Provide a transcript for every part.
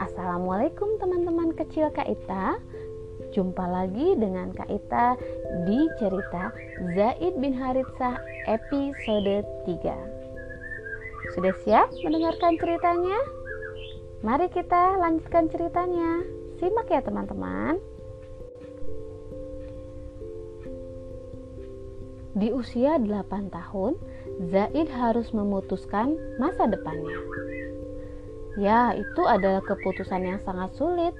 Assalamualaikum teman-teman kecil Kak Ita. Jumpa lagi dengan Kak Ita di cerita Zaid bin Haritsah episode 3 Sudah siap mendengarkan ceritanya? Mari kita lanjutkan ceritanya. Simak ya teman-teman Di usia 8 tahun, Zaid harus memutuskan masa depannya Ya, itu adalah keputusan yang sangat sulit,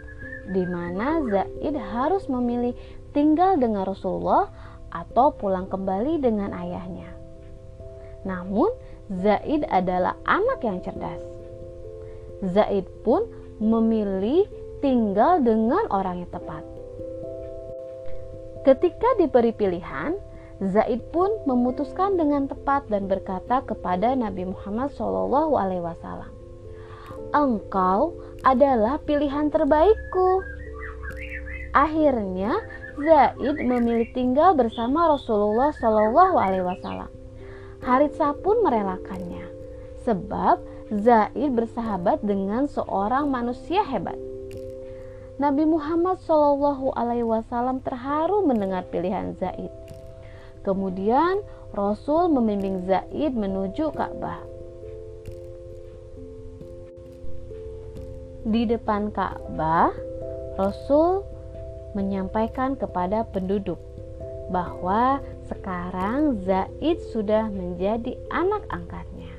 di mana Zaid harus memilih tinggal dengan Rasulullah atau pulang kembali dengan ayahnya. Namun, Zaid adalah anak yang cerdas. Zaid pun memilih tinggal dengan orang yang tepat. Ketika diberi pilihan, Zaid pun memutuskan dengan tepat dan berkata kepada Nabi Muhammad SAW, engkau adalah pilihan terbaikku. Akhirnya Zaid memilih tinggal bersama Rasulullah Shallallahu Alaihi. Haritsa pun merelakannya, sebab Zaid bersahabat dengan seorang manusia hebat. Nabi Muhammad Wasallam terharu mendengar pilihan Zaid. Kemudian Rasul membimbing Zaid menuju Ka'bah. Di depan Ka'bah, Rasul menyampaikan kepada penduduk bahwa sekarang Zaid sudah menjadi anak angkatnya.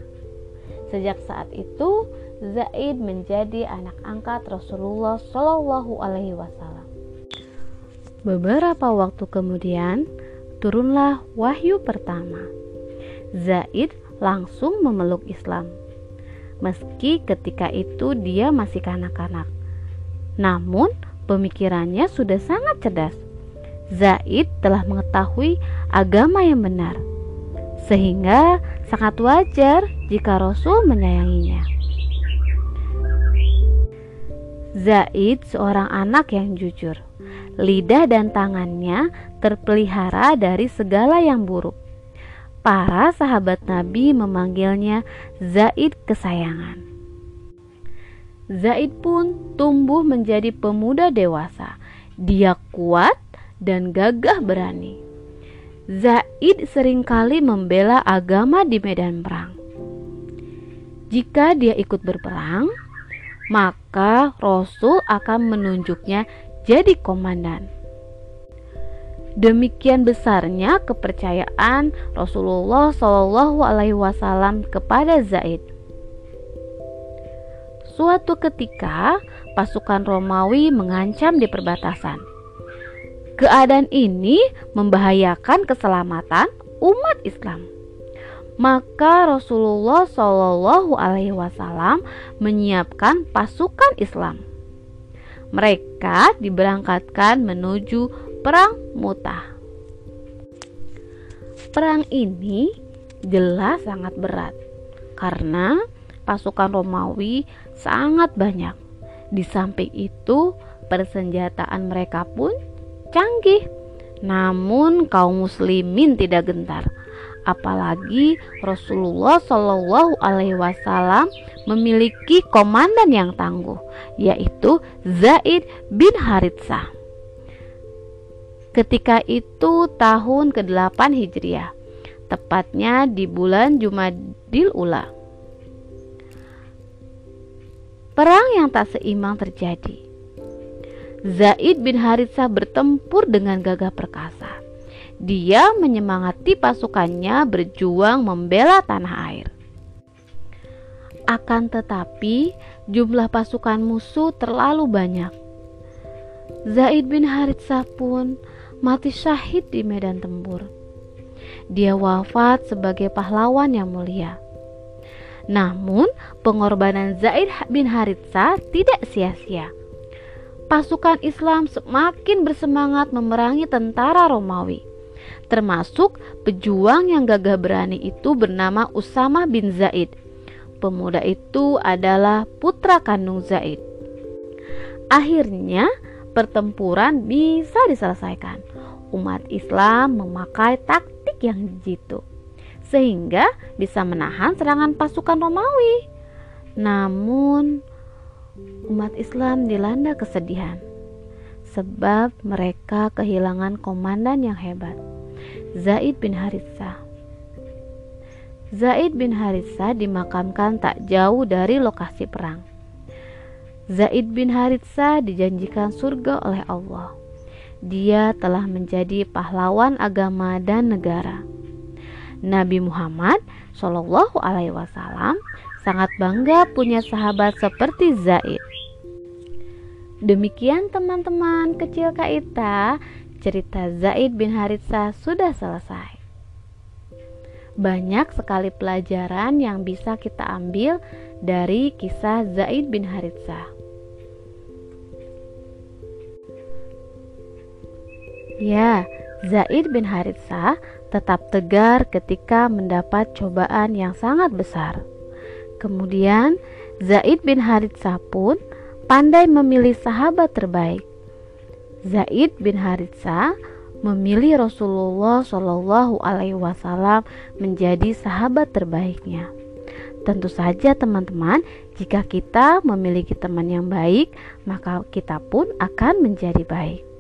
Sejak saat itu, Zaid menjadi anak angkat Rasulullah Shallallahu Alaihi Wasallam. Beberapa waktu kemudian, turunlah wahyu pertama. Zaid langsung memeluk Islam meski ketika itu dia masih kanak-kanak. Namun, pemikirannya sudah sangat cerdas. Zaid telah mengetahui agama yang benar, sehingga sangat wajar jika Rasul menyayanginya. Zaid seorang anak yang jujur. Lidah dan tangannya terpelihara dari segala yang buruk para sahabat Nabi memanggilnya Zaid kesayangan. Zaid pun tumbuh menjadi pemuda dewasa. Dia kuat dan gagah berani. Zaid sering kali membela agama di medan perang. Jika dia ikut berperang, maka Rasul akan menunjuknya jadi komandan. Demikian besarnya kepercayaan Rasulullah Shallallahu Alaihi Wasallam kepada Zaid. Suatu ketika, pasukan Romawi mengancam di perbatasan. Keadaan ini membahayakan keselamatan umat Islam. Maka Rasulullah Shallallahu Alaihi Wasallam menyiapkan pasukan Islam. Mereka diberangkatkan menuju Perang Mutah. Perang ini jelas sangat berat karena pasukan Romawi sangat banyak. Di samping itu, persenjataan mereka pun canggih. Namun kaum muslimin tidak gentar. Apalagi Rasulullah Shallallahu Alaihi Wasallam memiliki komandan yang tangguh, yaitu Zaid bin Haritsah. Ketika itu tahun ke-8 Hijriah, tepatnya di bulan Jumadil Ula. Perang yang tak seimbang terjadi. Zaid bin Haritsah bertempur dengan gagah perkasa. Dia menyemangati pasukannya berjuang membela tanah air. Akan tetapi, jumlah pasukan musuh terlalu banyak. Zaid bin Haritsah pun mati syahid di medan tempur. Dia wafat sebagai pahlawan yang mulia. Namun, pengorbanan Zaid bin Haritsa tidak sia-sia. Pasukan Islam semakin bersemangat memerangi tentara Romawi. Termasuk pejuang yang gagah berani itu bernama Usama bin Zaid. Pemuda itu adalah putra kandung Zaid. Akhirnya, pertempuran bisa diselesaikan. Umat Islam memakai taktik yang jitu. sehingga bisa menahan serangan pasukan Romawi. Namun, umat Islam dilanda kesedihan sebab mereka kehilangan komandan yang hebat, Zaid bin Haritsah. Zaid bin Haritsah dimakamkan tak jauh dari lokasi perang. Zaid bin Haritsah dijanjikan surga oleh Allah. Dia telah menjadi pahlawan agama dan negara. Nabi Muhammad Shallallahu Alaihi Wasallam sangat bangga punya sahabat seperti Zaid. Demikian teman-teman kecil Kaita, cerita Zaid bin Haritsah sudah selesai. Banyak sekali pelajaran yang bisa kita ambil dari kisah Zaid bin Haritsah. Ya, Zaid bin Haritsah tetap tegar ketika mendapat cobaan yang sangat besar. Kemudian Zaid bin Haritsah pun pandai memilih sahabat terbaik. Zaid bin Haritsah memilih Rasulullah Shallallahu Alaihi Wasallam menjadi sahabat terbaiknya. Tentu saja teman-teman, jika kita memiliki teman yang baik, maka kita pun akan menjadi baik.